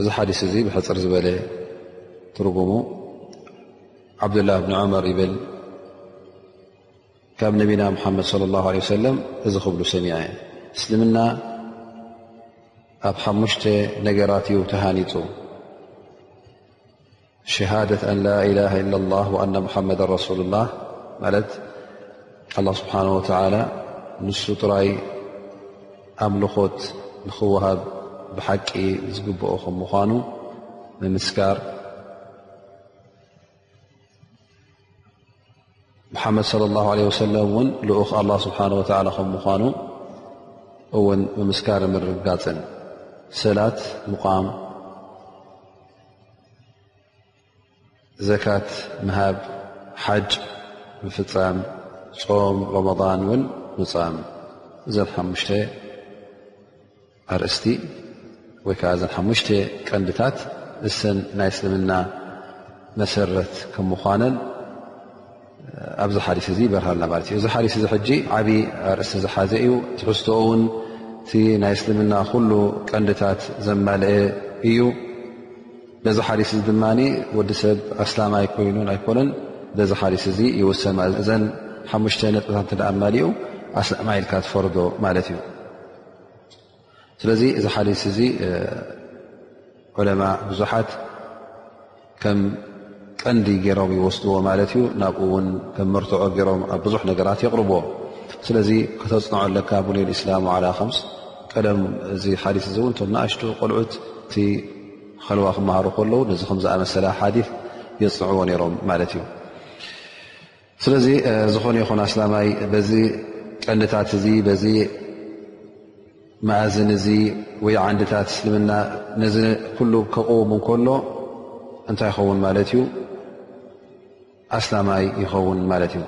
እዚ ሓዲስ እዚ ብሕፅር ዝበለ ትርጉሙ ዓብዱላ ብኒ ዑመር ይብል ካብ ነቢና ሙሓመድ ለ ላሁ ለ ሰለም እዚ ክብሉ ሰሚዐ እስልምና ኣብ ሓሙሽተ ነገራት እዩ ተሃኒፁ ሸሃደት ኣን ላኢላሃ ኢላላህ ወኣና ሙሓመድ ረሱሉላህ ማለት ኣላህ ስብሓን ወተዓላ ንሱ ጥራይ ኣምልኾት ንኽወሃብ ብሓቂ ዝግብኦ ከም ምዃኑ ምምስካር ሙሓመድ صለ ላሁ ለ ወሰለም እውን ልኡኽ ኣላ ስብሓን ወላ ከም ምኳኑ እውን ምምስካር ምርጋፅን ሰላት ሙቃም ዘካት ምሃብ ሓጅ ምፍፃም ፆም ሮመضን እውን ምፃም እዘን ሓሙሽተ ኣርእስቲ ወይ ከዓ እዘን ሓሙሽተ ቀንድታት እሰን ናይ እስልምና መሰረት ከም ምዃነን ኣብዚ ሓዲስ እዚ ይበርሃልና ማለት እዩ። እዚ ሓዲስ እዚ ሕጂ ዓብዪ ኣርእስቲ ዝሓዘ እዩ። ትሕዝቶኡ እውን እቲ ናይ እስልምና ኩሉ ቀንድታት ዘማልአ እዩ። በዚ ሓዲስ እዚ ድማ ወዲ ሰብ ኣስላማይ ኮይኑ ኣይኮነን በዚ ሓዲስ እዚ ይውሰን ማለት እዘን ሓሙሽተ ነጥብታት እንተ ኣማሊኡ ኣስላማይ ኢልካ ትፈርዶ ማለት እዩ። ስለዚ እዚ ሓዲስ እዚ ዑለማ ብዙሓት ከም ቀንዲ ገይሮም ይወስድዎ ማለት እዩ ናብኡ እውን ከም መርትዖ ገይሮም ኣብ ብዙሕ ነገራት የቕርብዎ ስለዚ ከተፅንዖ ኣለካ ቡን ልእስላሙ ዓላ ከምስ ቀደም እዚ ሓዲስ እዚ እውን እቶም ንኣሽቱ ቆልዑት እቲ ኸልዋ ክመሃሩ ከለዉ ነዚ ከምዝኣመሰለ ሓዲ የፅንዕዎ ነይሮም ማለት እዩ ስለዚ ዝኾነ ይኹን ኣስላማይ በዚ ቀንድታት እዚ በዚ መእዝን እዚ ወይ ዓንድታት እስልምና ነዚ ኩሉ ከቕውም እንከሎ እንታይ ይኸውን ማለት እዩ ኣስላማይ ይኸውን ማለት እዩ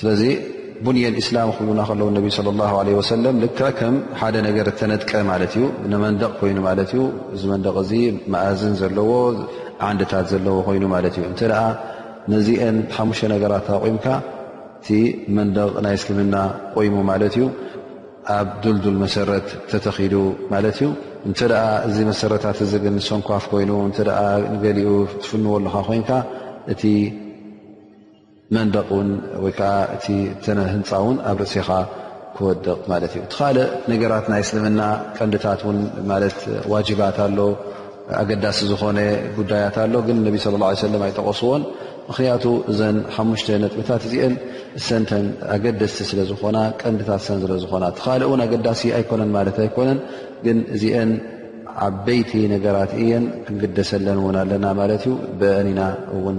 ስለዚ ቡንየን እስላም ክብሉና ከለዉ ነቢ ለ ላ ለ ወሰለም ልክ ከም ሓደ ነገር እተነጥቀ ማለት እዩ ንመንደቕ ኮይኑ ማለት እዩ እዚ መንደቕ እዚ መእዝን ዘለዎ ዓንድታት ዘለዎ ኮይኑ ማለት እዩ እንተ ደኣ ነዚአን ሓሙሽተ ነገራት ታቑምካ እቲ መንደቕ ናይ እስልምና ቆይሙ ማለት እዩ ኣብ ዱልዱል መሰረት ተተኺዱ ማለት እዩ እንተ ደኣ እዚ መሰረታት እዚ ግን ሰንኳፍ ኮይኑ እተ ንገሊኡ ትፍንዎ ኣለኻ ኮይንካ እቲ መንደቕ ውን ወይከዓ እቲ ተነ ህንፃ ውን ኣብ ርእሲኻ ክወድቕ ማለት እዩ እቲ ካልእ ነገራት ናይ እስልምና ቀንድታት ውን ማለት ዋጅባት ኣሎ ኣገዳሲ ዝኾነ ጉዳያት ኣሎ ግን ነቢ ስለ ላ ሰለም ኣይጠቐስዎን ምኽንያቱ እዘን ሓሙሽተ ነጥብታት እዚአን እሰንተን ኣገደስቲ ስለ ዝኾና ቀንድታት ሰን ስለ ዝኾና እቲ ካልእ ውን ኣገዳሲ ኣይኮነን ማለት ኣይኮነን ግን እዚአን ዓበይቲ ነገራት እየን ክንግደሰለን ውን ኣለና ማለት እዩ ብአኒና እውን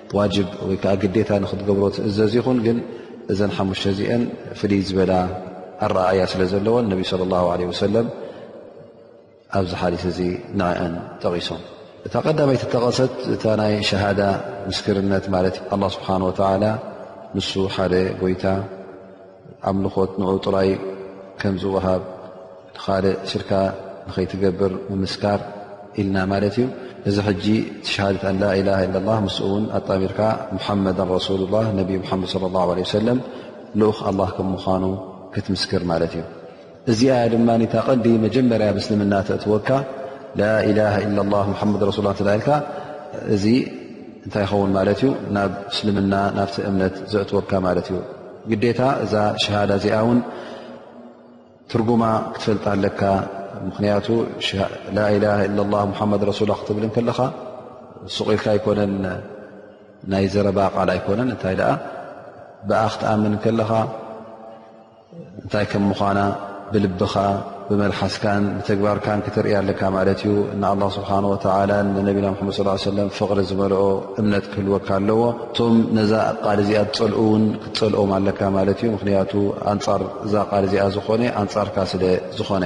ዋጅብ ወይ ከዓ ግዴታ ንክትገብሮ ትእዘዝ ይኹን ግን እዘን ሓሙሽተ እዚአን ፍልይ ዝበላ ኣረኣያ ስለ ዘለዎን ነቢ ስለ ላ ለ ወሰለም ኣብዚ ሓዲስ እዚ ንዕአን ጠቒሶም እታ ቀዳመይቲ ጠቐሰት እታ ናይ ሸሃዳ ምስክርነት ማለት ኣ ስብሓን ወተላ ንሱ ሓደ ጎይታ ኣምልኾት ንኡ ጥራይ ከም ዝወሃብ ንኻልእ ሽርካ ንኸይትገብር ምምስካር ኢልና ማለት እዩ እዚ ሕጂ ትሽሃድት ኣን ላኢላ ላ ምስ እውን ኣጣሚርካ ሙሓመድ ረሱሉ ላ ነብዩ ሓመድ ለ ላ ሰለም ልኡኽ ኣላ ከም ምዃኑ ክትምስክር ማለት እዩ እዚኣ እያ ድማ እታ ቐንዲ መጀመርያ ኣብ እስልምና ተእትወካ ላኢላሃ ኢላ ላ ሙሓመድ ረሱላ እተ ኢልካ እዚ እንታይ ይኸውን ማለት እዩ ናብ እስልምና ናብቲ እምነት ዘእትወካ ማለት እዩ ግዴታ እዛ ሸሃዳ እዚኣ እውን ትርጉማ ክትፈልጣ ኣለካ ምኽንያቱ ላኢላሃ ኢላ ላ ሙሓመድ ረሱላ ክትብል ከለኻ ሱቕ ኢልካ ኣይኮነን ናይ ዘረባ ቃል ኣይኮነን እንታይ ደኣ ብኣ ክትኣምን ከለኻ እንታይ ከም ምዃና ብልብኻ ብመልሓስካን ብተግባርካን ክትርእያ ኣለካ ማለት እዩ እና ኣላ ስብሓን ወተላ ንነቢና ምሓመድ ስ ሰለም ፍቕሪ ዝመልኦ እምነት ክህልወካ ኣለዎ እቶም ነዛ ቃል እዚኣ ዝፀልኡ እውን ክትፀልኦም ኣለካ ማለት እዩ ምክንያቱ ኣንፃር እዛ ቃል እዚኣ ዝኾነ ኣንፃርካ ስለ ዝኾነ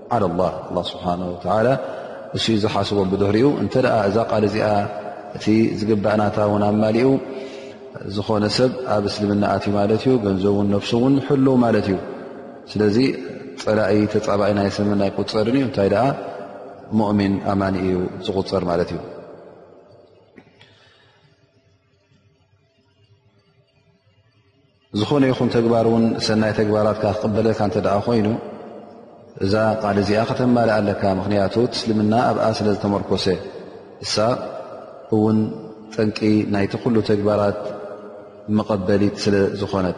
ዓላ ላ ኣላ ስብሓን ወላ እሱ ዝሓስቦ ብድሕሪኡ እንተ እዛ ቃል እዚኣ እቲ ዝግባእናታ ውን ኣማሊኡ ዝኾነ ሰብ ኣብ እስልምና ኣት ማለት እዩ ገንዘውን ነፍሱ እውን ሕሉ ማለት እዩ ስለዚ ፀላኢ ተፃባኢ ናይ እስልምና ይቁፀርን እዩ እንታይ ደኣ ሙእሚን ኣማኒ እዩ ዝቁፀር ማለት እዩ ዝኾነ ይኹን ተግባር ውን ሰናይ ተግባራትካ ክቕበለልካ እተ ኮይኑ እዛ ቃል እዚኣ ከተማልእ ኣለካ ምክንያቱ ትስልምና ኣብኣ ስለ ዝተመርኮሰ እሳ እውን ጠንቂ ናይቲ ኩሉ ተግባራት መቐበሊት ስለ ዝኾነት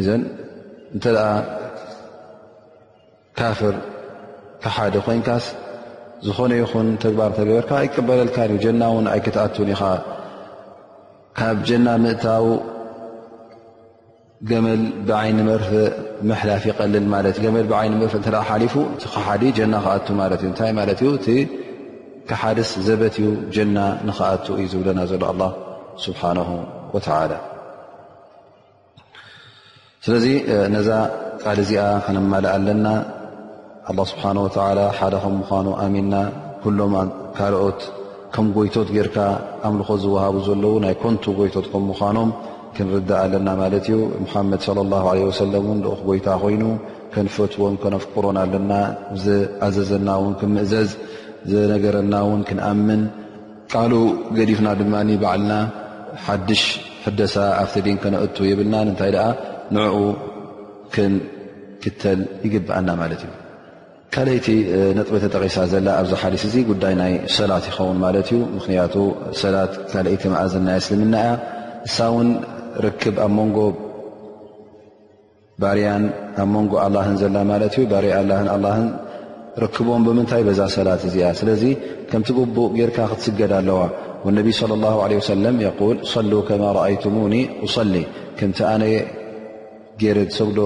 እዘን እንተ ካፍር ክሓደ ኮይንካስ ዝኾነ ይኹን ተግባር ተገበርካ ኣይቀበለልካ እዩ ጀና ውን ኣይክትኣቱን ኢኻ ካብ ጀና ምእታው ገመል ብዓይኒ መርፍ ምሕላፍ ይቀልል ማለት ገመል ብዓይኒ መርፍ እተ ሓሊፉ እቲ ክሓዲ ጀና ክኣቱ ማለት እዩ እንታይ ማለት እዩ እቲ ክሓድስ ዘበት እዩ ጀና ንክኣቱ እዩ ዝብለና ዘሎ ኣላ ስብሓን ወተላ ስለዚ ነዛ ቃል እዚኣ ከነማልእ ኣለና ኣላ ስብሓን ወተላ ሓደ ከም ምዃኑ ኣሚንና ኩሎም ካልኦት ከም ጎይቶት ጌርካ ኣምልኾ ዝወሃቡ ዘለዉ ናይ ኮንቱ ጎይቶት ከም ምዃኖም ክንርዳእ ኣለና ማለት እዩ ሙሓመድ ለ ላ ለ ወሰለም እውን ልኡኽ ጎይታ ኮይኑ ከንፈትዎን ከነፍቅሮን ኣለና ዝኣዘዘና እውን ክምእዘዝ ዝነገረና እውን ክንኣምን ቃሉ ገዲፍና ድማ ባዕልና ሓድሽ ሕደሳ ኣብቲ ዲን ከነእቱ የብልና እንታይ ደኣ ንዕኡ ክንክተል ይግብኣና ማለት እዩ ካልይቲ ነጥበ ተጠቂሳ ዘላ ኣብዚ ሓዲስ እዚ ጉዳይ ናይ ሰላት ይኸውን ማለት እዩ ምክንያቱ ሰላት ካልይቲ መእዝን ናይ እስልምና እያ እሳ እውን ርክብ ኣብ መንጎ ባርያን ኣብ መንጎ ኣላህን ዘላ ማለት እዩ ባርያ ኣላህን ኣላህን ርክቦም ብምንታይ በዛ ሰላት እዚኣ ስለዚ ከምቲ ግቡእ ጌርካ ክትስገድ ኣለዋ ነቢ صለ ላه ለ ወሰለም የል ሰሉ ከማ ረኣይቱሙኒ እሰሊ ከምቲ ኣነ ገይረ ዝሰግዶ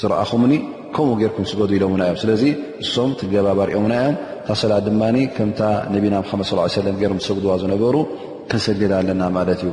ዝረኣኹምኒ ከምኡ ጌርኩም ስገዱ ኢሎምና እዮም ስለዚ እሶም ትገባባርኦምና እዮም እታ ሰላት ድማ ከምታ ነቢና ሓመድ ስ ሰለም ገይሮም ዝሰግድዋ ዝነበሩ ክንሰግድ ኣለና ማለት እዩ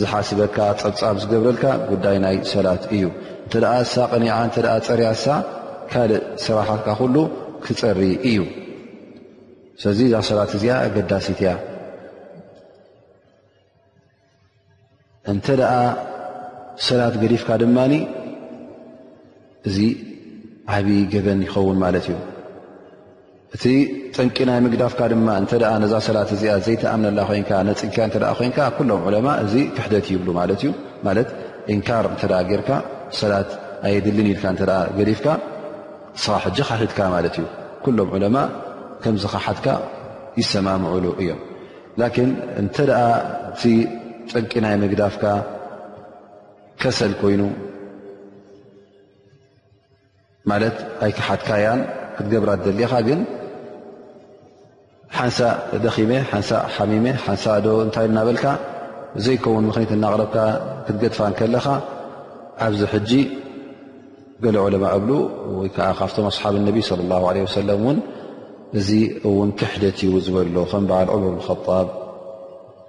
ዝሓስበካ ጸብጻብ ዝገብረልካ ጉዳይ ናይ ሰላት እዩ እንተ እሳ ቕኒዓ እተ ጸርያሳ ካልእ ስራሓትካ ኩሉ ክጸሪ እዩ ስለዚ እዛ ሰላት እዚኣ ኣገዳሲት እያ እንተ ደኣ ሰላት ገዲፍካ ድማ እዚ ዓብዪ ገበን ይኸውን ማለት እዩ እቲ ጠንቂ ናይ ምግዳፍካ ድማ እንተ ነዛ ሰላት እዚኣ ዘይተኣምነላ ኮይንካ ነፅግካ እተ ኮይንካ ኩሎም ዕለማ እዚ ክሕደት ይብሉ ማለት እዩ ማለት እንካር እተ ጌርካ ሰላት ኣየድልን ኢልካ እተ ገዲፍካ ስኻ ሕጂ ካሒድካ ማለት እዩ ኩሎም ዕለማ ከምዚ ካሓትካ ይሰማምዑሉ እዮም ላኪን እንተ እቲ ጠንቂ ናይ ምግዳፍካ ከሰል ኮይኑ ማለት ኣይከሓትካያን ክትገብራ ደሊኻ ግን ሓንሳ ደኺመ ሓንሳ ሓሚመ ሓንሳ ዶ እንታይ እናበልካ ዘይከውን ምኽኒት እናቕረብካ ክትገድፋ ከለኻ ኣብዚ ሕጂ ገለ ዑለማ እብሉ ወይ ከዓ ካብቶም ኣስሓብ ነቢ ለ ላ ለ ወሰለም እውን እዚ እውን ክሕደት እዩ ዝበሎ ከም በዓል ዑመር ብከጣብ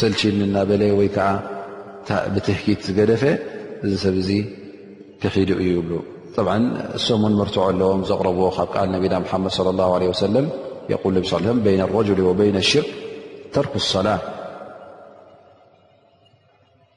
ሰልችኒ እናበለ ወይ ከዓ ብትህኪት ዝገደፈ እዚ ሰብ እዚ ክሒዱ እዩ ይብሉ ብ እሶም ውን መርትዖ ኣለዎም ዘቕረብዎ ካብ ቃል ነቢና ሓመድ صለ ላه ለ ወሰለም የቁል ነብ ስ በይነ ረጅል ወበይነ ሽርክ ተርክ ሰላ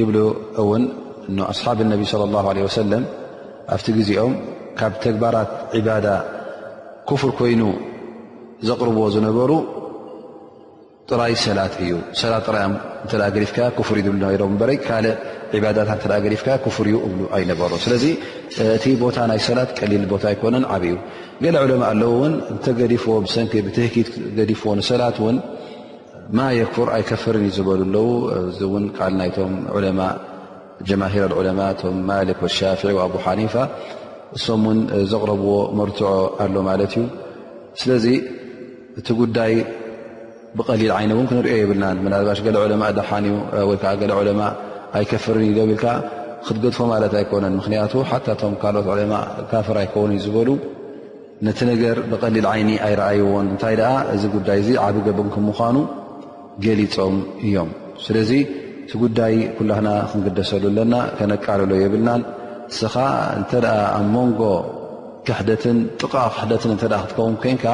ይብሉ እውን ን ኣስሓብ ነቢ صለ ላه ለ ወሰለም ኣብቲ ግዜኦም ካብ ተግባራት ዒባዳ ኩፍር ኮይኑ ዘቕርብዎ ዝነበሩ ጥራይ ሰላት እዩ ሰላት ጥራይ እተ ገዲፍካ ክፍር እዩ ዝብሉ ነሮም በረ ካልእ ዒባዳታት እተ ገዲፍካ ክፍር እዩ እብሉ ኣይነበሩ ስለዚ እቲ ቦታ ናይ ሰላት ቀሊል ቦታ ኣይኮነን ዓብ እዩ ገለ ዕለማ ኣለዉ እውን እንተገዲፍዎ ብሰንኪ ብትህኪት ገዲፍዎ ንሰላት እውን ማ የክፍር ኣይከፍርን እዩ ዝበሉ ኣለዉ እዚ እውን ቃል ናይቶም ዑለማ ጀማሂር ዑለማ ቶም ማሊክ ወሻፍ ኣቡ ሓኒፋ እሶም እውን ዘቕረብዎ መርትዖ ኣሎ ማለት እዩ ስለዚ እቲ ጉዳይ ብቀሊል ዓይነ እውን ክንሪኦ የብልናን ምናልባሽ ገለ ዑለማ ደሓን እዩ ወይከዓ ገለ ዑለማ ኣይከፍርን እዩ ዶብልካ ክትገድፎ ማለት ኣይኮነን ምክንያቱ ሓታ ቶም ካልኦት ዑለማ ካፍር ኣይከውን እዩ ዝበሉ ነቲ ነገር ብቐሊል ዓይኒ ኣይረኣይዎን እንታይ ደኣ እዚ ጉዳይ እዚ ዓብ ገብን ከም ምዃኑ ገሊፆም እዮም ስለዚ እቲ ጉዳይ ኩላህና ክንግደሰሉ ኣለና ከነቃልሎ የብልናን እስኻ እንተ ኣብ መንጎ ክሕደትን ጥቓ ክሕደትን እተ ክትከውን ኮንካ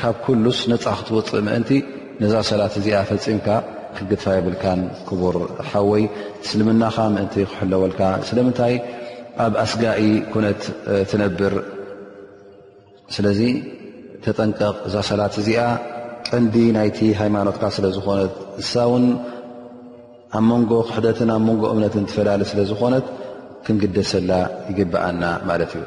ካብ ኩሉስ ነፃ ክትወፅእ ምእንቲ ነዛ ሰላት እዚኣ ፈፂምካ ክትግድፋ የብልካን ክቡር ሓወይ እስልምናኻ ምእንቲ ክሕለወልካ ስለምንታይ ኣብ ኣስጋኢ ኩነት ትነብር ስለዚ ተጠንቀቕ እዛ ሰላት እዚኣ ቀንዲ ናይቲ ሃይማኖትካ ስለዝኾነት እሳ ውን ኣብ መንጎ ክሕደትን ኣብ መንጎ እምነትን ትፈላሊ ስለዝኾነት ክንግደሰላ ይግብኣና ማለት እዩ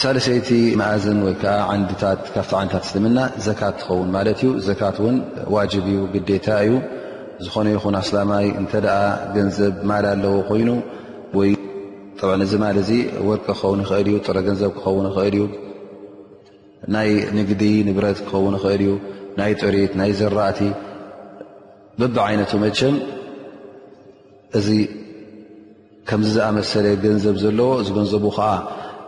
ሳልሰይቲ መኣዝን ወይ ከዓ ዓንድታት ካብቲ ዓንታት እስልምና ዘካት ትኸውን ማለት እዩ ዘካት እውን ዋጅብ እዩ ግዴታ እዩ ዝኾነ ይኹን ኣስላማይ እንተ ደኣ ገንዘብ ማል ኣለዎ ኮይኑ ወይ ጠብ እዚ ማል እዚ ወርቂ ክኸውን ይኽእል እዩ ጥረ ገንዘብ ክኸውን ይኽእል እዩ ናይ ንግዲ ንብረት ክኸውን ይኽእል እዩ ናይ ጥሪት ናይ ዘራእቲ በብ ዓይነቱ መቸም እዚ ከምዚ ዝኣመሰለ ገንዘብ ዘለዎ እዚ ገንዘቡ ከዓ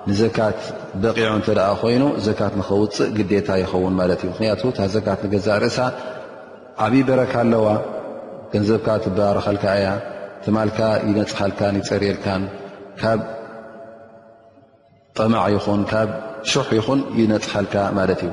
ንዘካት በቂዑ እንተ ኮይኑ ዘካት ንኸውፅእ ግዴታ ይኸውን ማለት እዩ ምክንያቱ እታ ዘካት ንገዛእ ርእሳ ዓብዪ በረካ ኣለዋ ገንዘብካ ትበራረኸልካ እያ ትማልካ ይነፅሃልካን ይፀርየልካን ካብ ጠማዕ ይኹን ካብ ሹሕ ይኹን ይነፅሃልካ ማለት እዩ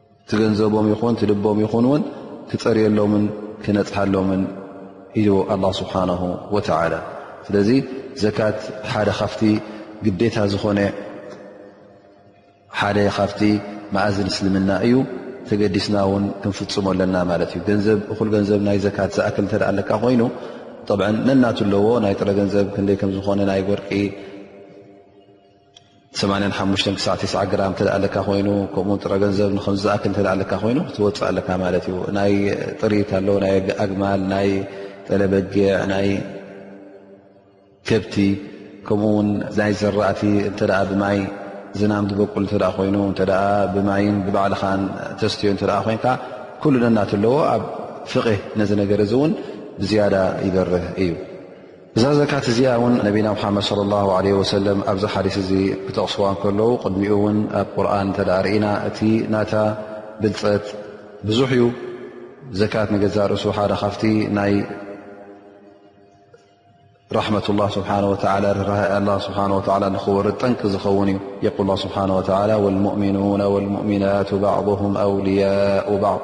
ትገንዘቦም ይኹን ትልቦም ይኹን ውን ክፀርየሎምን ክነፅሃሎምን ኢሉ ኣላ ስብሓን ወተላ ስለዚ ዘካት ሓደ ካብቲ ግዴታ ዝኾነ ሓደ ካብቲ መእዝን እስልምና እዩ ተገዲስና ውን ክንፍፅሞ ኣለና ማለት እዩ ገንዘብ እኹል ገንዘብ ናይ ዘካት ዝኣክል እተ ኣለካ ኮይኑ ነናት ኣለዎ ናይ ጥረ ገንዘብ ክንደይ ከምዝኾነ ናይ ወርቂ ሰማንያን ሓሙሽተን ክሳዕ ቴስዓ ግራም እተ ኣለካ ኮይኑ ከምኡውን ጥረ ገንዘብ ንከምዚ ዝኣክል እተ ኣለካ ኮይኑ ክትወፅእ ኣለካ ማለት እዩ ናይ ጥሪት ኣሎ ናይ ኣግማል ናይ ጠለበጊዕ ናይ ከብቲ ከምኡውን ናይ ዘራእቲ እተ ብማይ ዝናም ዝበቁል እተ ኮይኑ እተ ብማይን ብባዕልኻን ተስትዮ እተ ኮይንካ ኩሉ ነናት ኣለዎ ኣብ ፍቕህ ነዚ ነገር እዚ እውን ብዝያዳ ይበርህ እዩ እዛ ዘካት እዚኣ ውን ነቢና ሙሓመድ ለ ላ ለ ወሰለም ኣብዚ ሓዲስ እዚ ክጠቕስዋ እንከለዉ ቅድሚኡ እውን ኣብ ቁርን እንተ ርእና እቲ ናታ ብልፀት ብዙሕ እዩ ዘካት ንገዛእ ርእሱ ሓደ ካብቲ ናይ ራሕመት ላ ስብሓ ወላ ርራሃ ኣላ ስብሓ ወላ ንክወርድ ጠንቂ ዝኸውን እዩ የቁል ስብሓ ወላ ወልሙእሚኑና ወልሙእሚናት ባዕም ኣውልያኡ ባዕም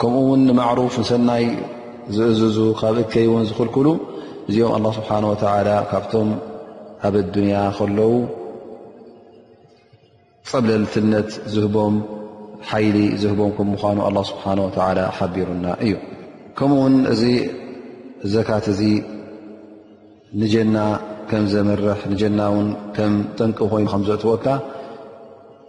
ከምኡ ውን ንማዕሩፍ ንሰናይ ዝእዝዙ ካብ እከይ ውን ዝኽልክሉ እዚኦም ኣላ ስብሓን ወተላ ካብቶም ኣብ ኣዱንያ ከለዉ ፀብለልትነት ዝህቦም ሓይሊ ዝህቦም ከም ምኳኑ ኣላ ስብሓን ወተላ ሓቢሩና እዩ ከምኡ ውን እዚ ዘካት እዚ ንጀና ከም ዘምርሕ ንጀና ውን ከም ጠንቂ ኮይኑ ከምዘእትወካ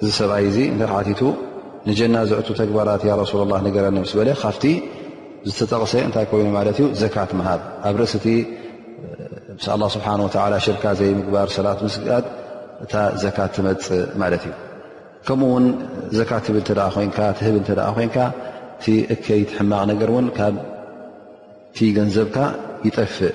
እዚ ሰብኣይ እዚ እንተ ሓቲቱ ንጀና ዘእቱ ተግባራት ያ ረሱላ ላ ነገረኒ ምስ በለ ካብቲ ዝተጠቕሰ እንታይ ኮይኑ ማለት እዩ ዘካት ምሃብ ኣብ ርእሲ እቲ ምስ ኣላ ስብሓን ወላ ሽርካ ዘይምግባር ሰላት ምስግጋድ እታ ዘካት ትመፅእ ማለት እዩ ከምኡ ውን ዘካት ትብል እተ ኮንካ ትህብ እተ ኮንካ እቲ እከይት ሕማቕ ነገር እውን ካብቲ ገንዘብካ ይጠፍእ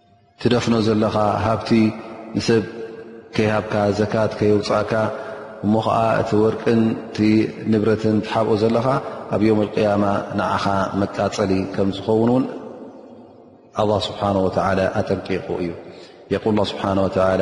ትደፍኖ ዘለኻ ሃብቲ ንሰብ ከይሃብካ ዘካት ከየውፃእካ እሞ ከዓ እቲ ወርቅን እቲ ንብረትን ትሓብኦ ዘለኻ ኣብ ዮም ቅያማ ንዓኻ መቃፀሊ ከም ዝኸውን ውን ኣላ ስብሓን ወተላ ኣጠንቂቑ እዩ የቁል ስብሓን ወተላ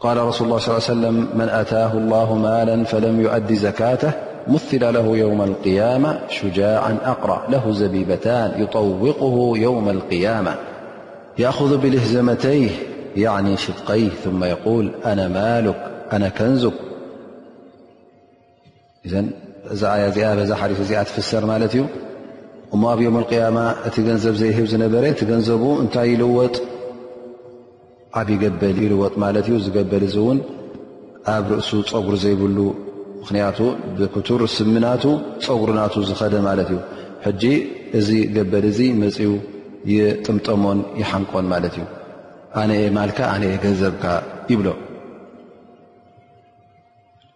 قال رسول اله صلى ل عليه وسلم من أتاه الله مالا فلم يؤدي زكاته مثل له يوم القيامة شجاعا أقرأ له زبيبتان يطوقه يوم القيامة يأخذ بلهزمتيه يعني شدقيه ثم يقول أنا مالك أنا كنزك እዛ ኣያ እዚኣ በዛ ሓዲት እዚኣ ትፍሰር ማለት እዩ እሞ ኣብ ዮም ቅያማ እቲ ገንዘብ ዘይህብ ዝነበረ እቲ ገንዘቡ እንታይ ይልወጥ ዓብ ገበል ይልወጥ ማለት እዩ ዝገበል እዚ እውን ኣብ ርእሱ ፀጉሪ ዘይብሉ ምክንያቱ ብክቱር ስምናቱ ፀጉሪ ናቱ ዝኸደ ማለት እዩ ሕጂ እዚ ገበል እዚ መፅኡ ይጥምጠሞን ይሓንቆን ማለት እዩ ኣነኤ ማልካ ኣነኤ ገንዘብካ ይብሎ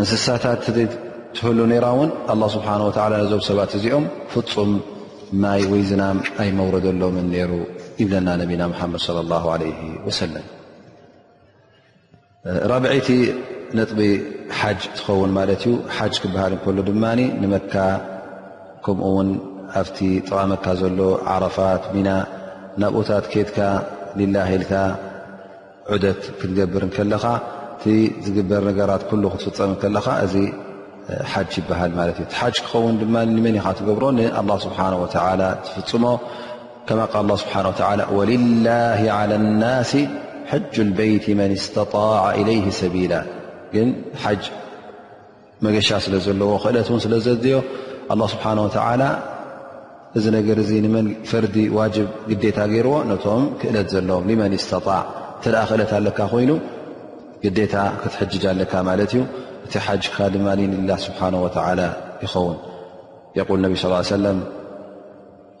እንስሳታት ትህሉ ነራ እውን ኣላ ስብሓን ወላ ነዞም ሰባት እዚኦም ፍፁም ማይ ወይ ዝናም ኣይመውረደሎምን ነይሩ ይብለና ነቢና ሓመድ ለ ላ ለ ወሰለም ራብዐይቲ ነጥቢ ሓጅ ትኸውን ማለት እዩ ሓጅ ክበሃል እንከሉ ድማ ንመካ ከምኡ ውን ኣብቲ ጥቓ መካ ዘሎ ዓረፋት ሚና ናብኡታት ኬድካ ሊላ ሂልካ ዑደት ክትገብር ከለኻ እቲ ዝግበር ነገራት ኩሉ ክትፍፀም ከለኻ እዚ ሓጅ ይበሃል ማለት እዩ ሓጅ ክኸውን ድማ ንመን ኢኻ ትገብሮ ንኣላ ስብሓን ወተላ ትፍፅሞ ከማ ቃል ላ ስብሓን ወተላ ወልላ ዓላ ናሲ ሕጁ ልበይቲ መን ስተጣዕ ኢለይህ ሰቢላ ግን ሓጅ መገሻ ስለ ዘለዎ ክእለት እውን ስለ ዘድልዮ ኣላ ስብሓን ወተዓላ እዚ ነገር እዚ ንመን ፈርዲ ዋጅብ ግዴታ ገይርዎ ነቶም ክእለት ዘለዎም ሊመን ስተጣዕ እተ ክእለት ኣለካ ኮይኑ ግዴታ ክትሕጅጅ ኣለካ ማለት እዩ እቲ ሓጅካ ድማ ንላ ስብሓን ወተዓላ ይኸውን የቁል ነቢ ስ ሰለም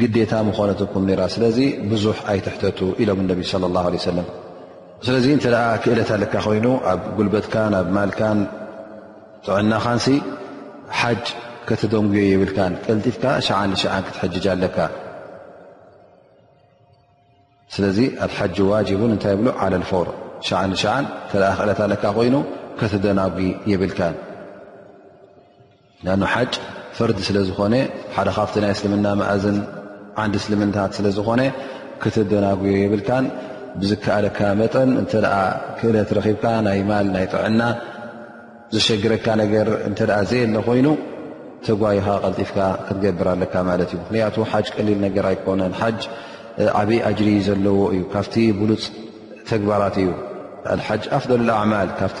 ግዴታ ምኾነትኩም ነራ ስለዚ ብዙሕ ኣይትሕተቱ ኢሎም ነቢ ለ ላ ለ ሰለም ስለዚ እንተ ክእለት ኣለካ ኮይኑ ኣብ ጉልበትካን ኣብ ማልካን ጥዕናኻን ሲ ሓጅ ከተደንጉዮ የብልካን ቀልጢፍካ ሸዓ ንሸዓ ክትሕጅጅ ኣለካ ስለዚ ኣብ ሓጅ ዋጅብን እንታይ የብሉ ዓለልፎር ሸዓ ንሸዓ እተ ክእለት ኣለካ ኮይኑ ከተደናጉ የብልካን ን ሓጭ ፈርዲ ስለ ዝኾነ ሓደ ካብቲ ናይ እስልምና መእዝን ዓንዲ እስልምንታት ስለ ዝኾነ ክትደናጉዮ የብልካን ብዝከኣለካ መጠን እንተ ክእለት ረኺብካ ናይ ማል ናይ ጥዕና ዘሸግረካ ነገር እንተ ዘየለ ኮይኑ ተጓይኻ ቀልጢፍካ ክትገብር ኣለካ ማለት እዩ ምክንያቱ ሓጅ ቀሊል ነገር ኣይኮነን ሓጅ ዓብይ ኣጅሪ ዘለዎ እዩ ካብቲ ብሉፅ ተግባራት እዩ ኣልሓጅ ኣፍደል ኣዕማል ካብቲ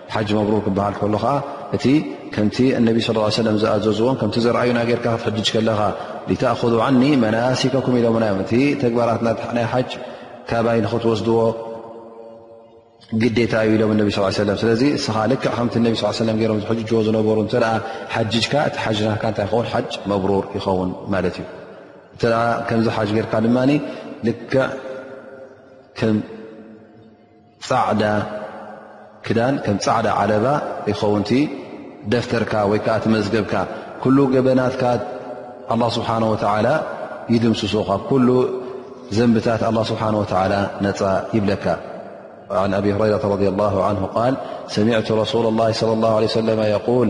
ሓጅ መብሩር ክበሃል ከሎ ከዓ እቲ ከምቲ እነቢ ስ ሰለ ዝኣዘዝዎን ከምቲ ዘርኣዩና ጌርካ ክትሕጅ ከለኻ ሊተእኹዙ ዓኒ መናሲከኩም ኢሎምና እዮም እቲ ተግባራት ናይ ሓጅ ካባይ ንክትወስድዎ ግዴታ እዩ ኢሎም እነቢ ስ ሰለም ስለዚ እስኻ ልክዕ ከምቲ እነቢ ስ ሰለም ገሮም ዝሕጅዎ ዝነበሩ እተ ሓጅካ እቲ ሓጅ ናካ እንታይ ይኸውን ሓጅ መብሩር ይኸውን ማለት እዩ እተ ከምዚ ሓጅ ጌርካ ድማ ልክዕ ع ك عد علب يونت دفترك يك تمزجبك كل جبنت الله سبحانه وتعالى يدمس كل زنبت الله سبحانه وتعالى ن يبلك وعن أبي هريرة رضي الله عنه ال سمعة رسول الله صلى الله عليه وسلم يول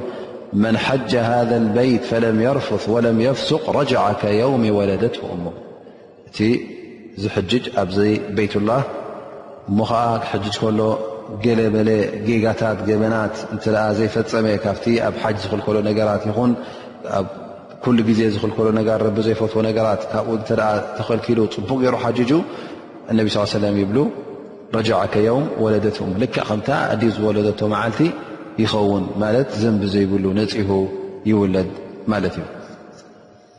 من حج هذا البيت فلم يرفث ولم يفسق رجعكيوم ولدة وأم እቲ ዝሕጅጅ ኣብዚ ቤይትላህ እሞ ከዓ ክሕጅጅ ከሎ ገለ መለ ጌጋታት ገበናት እንተ ዘይፈፀመ ካብቲ ኣብ ሓጅ ዝኽልከሎ ነገራት ይኹን ኣብ ኩሉ ግዜ ዝኽልከሎ ነገር ረቢ ዘይፈትዎ ነገራት ካብኡ እተ ተኸልኪሉ ፅቡቕ ገይሩ ሓጅጁ እነቢ ስ ሰለም ይብሉ ረጃዓ ከዮም ወለደት ልክ ከምታ ኣዲ ዝወለደቶ መዓልቲ ይኸውን ማለት ዘንቢ ዘይብሉ ነፂሁ ይውለድ ማለት እዩ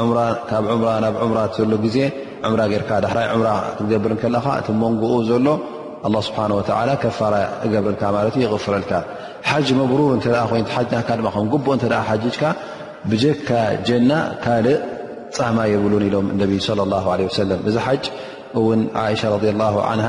ዑምራ ካብ ዑምራ ናብ ዑምራ ዘሎ ግዜ ዑምራ ጌርካ ዳሕራይ ዑምራ ክትገብር ከለኻ እቲ መንጎኡ ዘሎ ኣላ ስብሓን ወተዓላ ከፋራ እገብረልካ ማለት እዩ ይቕፍረልካ ሓጅ መብሩር እንተ ኮይኑ ሓጅ ናካ ድማ ከም ግቡእ እንተ ሓጅጅካ ብጀካ ጀና ካልእ ፃማ የብሉን ኢሎም ነቢ ለ ላ ለ ወሰለም እዚ ሓጅ እውን ዓእሻ ረ ላ ዓንሃ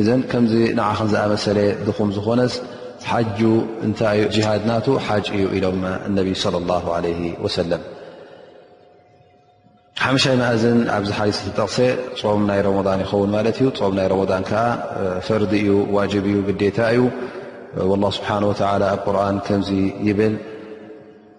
እዘን ከምዚ ንዓኽን ዝኣመሰለ ድኹም ዝኾነስ ሓጁ እንታይ እዩ ጅሃድ ናቱ ሓጅ እዩ ኢሎማ እነቢይ ለ ላ ለ ወሰለም ሓምሻይ መእዝን ኣብዚ ሓዲ ዝተጠቕሰ ፆም ናይ ረመን ይኸውን ማለት እዩ ፆም ናይ ረመን ከዓ ፈርዲ እዩ ዋጅብ እዩ ግዴታ እዩ ላ ስብሓን ወላ ኣብ ቁርን ከምዚ ይብል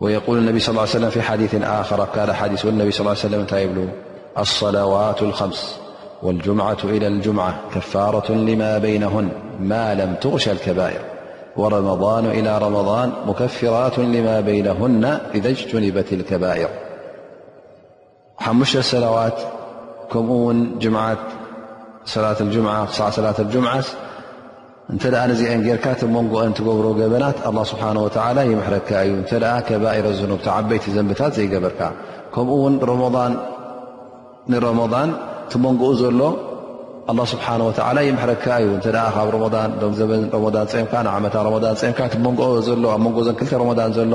ويقول النبي صلىاه علي وسلم في حديث خر كاديث النبي صلى اه عيه سلم الصلوات الخمس والجمعة إلى الجمعة كفارة لما بينهن ما لم تغشى الكبائر والرمضان إلى رمضان مكفرات لما بينهن إذا اجتنبت الكبائر ሓሙሽተ ሰላዋት ከምኡ ውን ጅምዓት ሰላት ጅምዓ ክሳዕ ሰላት ጅምዓስ እንተ ነዚዐን ጌርካ እቲ መንጎኦን ትገብሮ ገበናት ኣላ ስብሓን ወተላ ይምሕረካ እዩ እንተ ከባኢረ ዝኑብ ተዓበይቲ ዘንብታት ዘይገበርካ ከምኡ ውን ረመን ንረመን እቲ መንጎኡ ዘሎ ኣላ ስብሓን ወተላ ይምሕረካ እዩ እተ ካብ ረን ዶም ዘበን ረመዳን ፀምካ ንዓመታ ረመዳን ፀምካ እቲ መንጎኦ ዘሎ ኣብ መንጎ ዘን ክልተ ረመዳን ዘሎ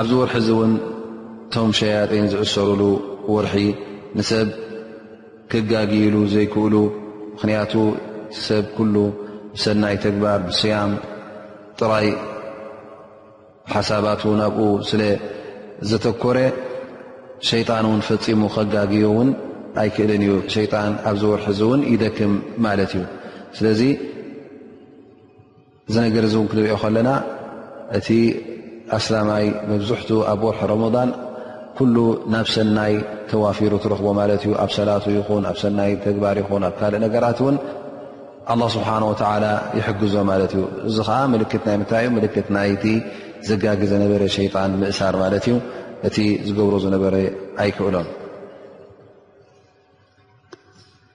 ኣብዚ ወርሒ እዚ እውን እቶም ሸያጢን ዝእሰሩሉ ወርሒ ንሰብ ክጋግይሉ ዘይክእሉ ምኽንያቱ ሰብ ኩሉ ብሰናይ ተግባር ብስያም ጥራይ ሓሳባቱ ናብኡ ስለ ዘተኮረ ሸይጣን እውን ፈፂሙ ከጋግዮ እውን ኣይክእልን እዩ ሸይጣን ኣብዚ ወርሒ እዚ እውን ይደክም ማለት እዩ ስለዚ እዚ ነገር እዚ እውን ክንሪኦ ከለና እቲ ኣስላማይ መብዝሕቱ ኣብ ወርሒ ረመዳን ኩሉ ናብ ሰናይ ተዋፊሩ ትረኽቦ ማለት እዩ ኣብ ሰላቱ ይኹን ኣብ ሰናይ ተግባር ይኹን ኣብ ካልእ ነገራት እውን ኣላ ስብሓን ወተዓላ ይሕግዞ ማለት እዩ እዚ ከዓ ምልክት ናይ ምንታይ እዩ ምልክት ናይቲ ዘጋጊ ዝነበረ ሸይጣን ምእሳር ማለት እዩ እቲ ዝገብሮ ዝነበረ ኣይክእሎን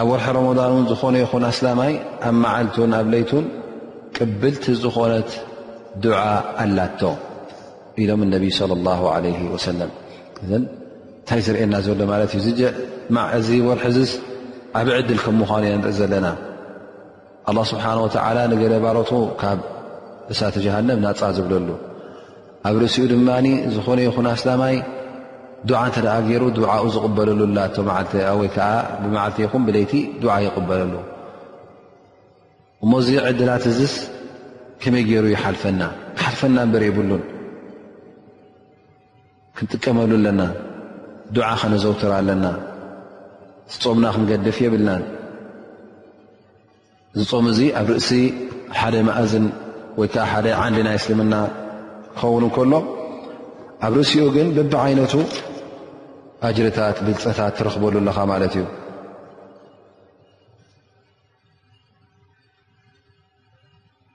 ኣብ ወርሒ ረመዳን እውን ዝኾነ ይኹን ኣስላማይ ኣብ መዓልቱን ኣብ ለይቱን ቅብልቲ ዝኾነት ድዓ ኣላቶ ኢሎም እነቢ ለ ላ ለ ወሰለም እዘ እንታይ ዝርእየና ዘሎ ማለት እዩ ዝጀ እዚ ወርሒ ዚስ ዓብ ዕድል ከም ምዃኑ ኢና ንርኢ ዘለና ኣላ ስብሓን ወተዓላ ንገለ ባሮቱ ካብ እሳተ ጀሃንም ናፃ ዝብለሉ ኣብ ርእሲኡ ድማ ዝኾነ ይኹን ኣስላማይ ዱዓ እንተ ደኣ ገይሩ ድዓኡ ዝቕበለሉ ላቶ መዓልቲ ወይ ከዓ ብመዓልቲ ይኹም ብለይቲ ዱዓ ይቕበለሉ እሞዚ ዕድላት እዝስ ከመይ ገይሩ ይሓልፈና ክሓልፈና እምበር የብሉን ክንጥቀመሉ ኣለና ዱዓ ከነዘውትር ኣለና እቲ ጾምና ክንገድፍ የብልናን እዚ ጾም እዚ ኣብ ርእሲ ሓደ መእዝን ወይ ከዓ ሓደ ዓንዲ ናይ እስልምና ክኸውን ከሎ ኣብ ርእሲኡ ግን ብቢ ዓይነቱ ኣጅርታት ብልፀታት ትረኽበሉ ኣለኻ ማለት እዩ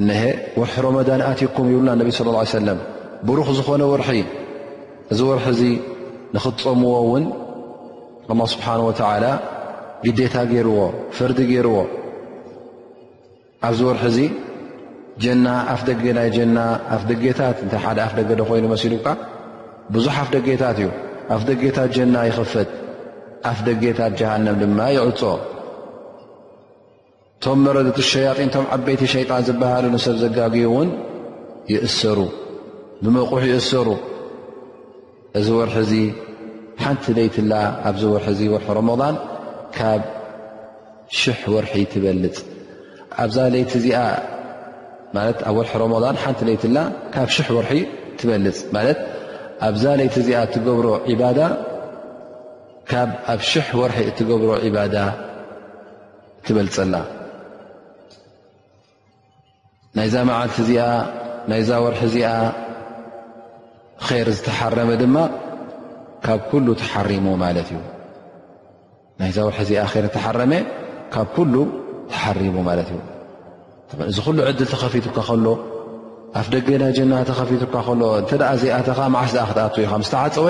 እነሀ ወርሒ ሮመዳን ኣትኩም ይብሉና ነቢ ስ ሰለም ብሩኽ ዝኾነ ወርሒ እዚ ወርሒ እዚ ንኽትፀምዎ እውን ኣላ ስብሓን ወተዓላ ግዴታ ገይርዎ ፈርዲ ገይርዎ ኣብዚ ወርሒ እዚ ጀና ኣፍ ደገ ናይ ጀና ኣፍ ደጌታት እንተ ሓደ ኣፍ ደገ ዶኮይኑ መሲሉካ ብዙሕ ኣፍ ደጌታት እዩ ኣፍ ደጌታት ጀና ይኽፍት ኣፍ ደጌታት ጀሃንም ድማ ይዕፆ እቶም መረድቲ ሸያጢን እቶም ዓበይቲ ሸይጣን ዝበሃሉ ንሰብ ዘጋግዩ እውን ይእሰሩ ብመቑሕ ይእሰሩ እዚ ወርሒ እዚ ሓንቲ ለይትላ ኣብዚ ወርሒ እዚ ወርሒ ረመዳን ካብ ሽሕ ወርሒ ትበልፅ ኣብዛ ለይቲ እዚኣ ማለት ኣብ ወርሒ ረመዳን ሓንቲ ለይትላ ካብ ሽሕ ወርሒ ትበልፅ ማለት ኣብዛ ለይቲ እዚኣ እትገብሮ ዒባዳ ካብ ኣብ ሽሕ ወርሒ እትገብሮ ዒባዳ ትበልጸላ ናይዛ መዓልቲ እዚኣ ናይዛ ወርሒ እዚኣ ኼር ዝተሓረመ ድማ ካብ ኩሉ ተሓሪሙ ማለት እዩ ናይዛ ወርሒ እዚኣ ር እተሓረመ ካብ ኩሉ ተሓሪሙ ማለት እዩ እዚ ኩሉ ዕድል ተኸፊቱካ ከሎ ኣፍ ደገ ናይ ጀና ተኸፊቱካ ከሎ እንተ ዘይኣተኻ መዓስ ኣ ክትኣት ኢኻ ምስ ተዓፀወ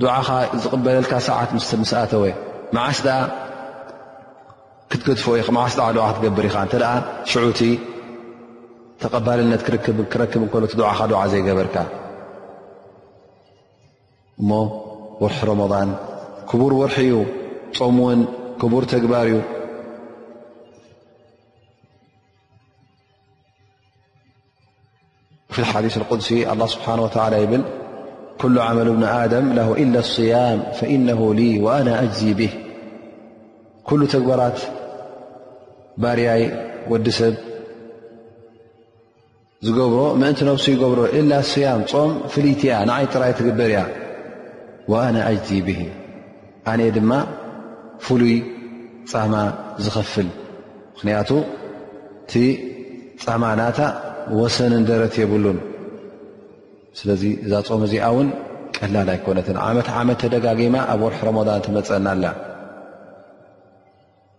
ዱዓኻ ዝቕበለልካ ሰዓት ምስ ኣተወ መዓስ ደኣ ክትገድፎ ኢኻ መዓስ ደኣ ዱዓ ክትገብር ኢኻ እንተ ሽዑ እቲ ተቐባልነት ክረክብ እንከሎ እቲ ዱዓኻ ዱዓ ዘይገበርካ እሞ ወርሒ ሮሞዳን ክቡር ወርሒ እዩ ፆም እውን ክቡር ተግባር እዩ ፊ ሓዲስ ቁድሲ ኣላ ስብሓን ወተላ ይብል ኩሉ ዓመል እብኒ ኣደም ላ ኢላ ስያም ፈኢነ ሊ ወኣና ኣጅዚ ብህ ኩሉ ተግባራት ባርያይ ወዲ ሰብ ዝገብሮ ምእንቲ ነብሱ ይገብሮ ኢላ ስያም ፆም ፍልይቲ እያ ንዓይ ጥራይ ትግበር እያ ወኣና ኣጅዚ ብህ ኣነ ድማ ፍሉይ ፃማ ዝኸፍል ምኽንያቱ እቲ ፃማ ናታ ወሰንን ደረት የብሉን ስለዚ እዛ ፆም እዚኣ እውን ቀላል ኣይኮነትን ዓመት ዓመት ተደጋጊማ ኣብ ወርሒ ረመዳን ትመፀና ኣላ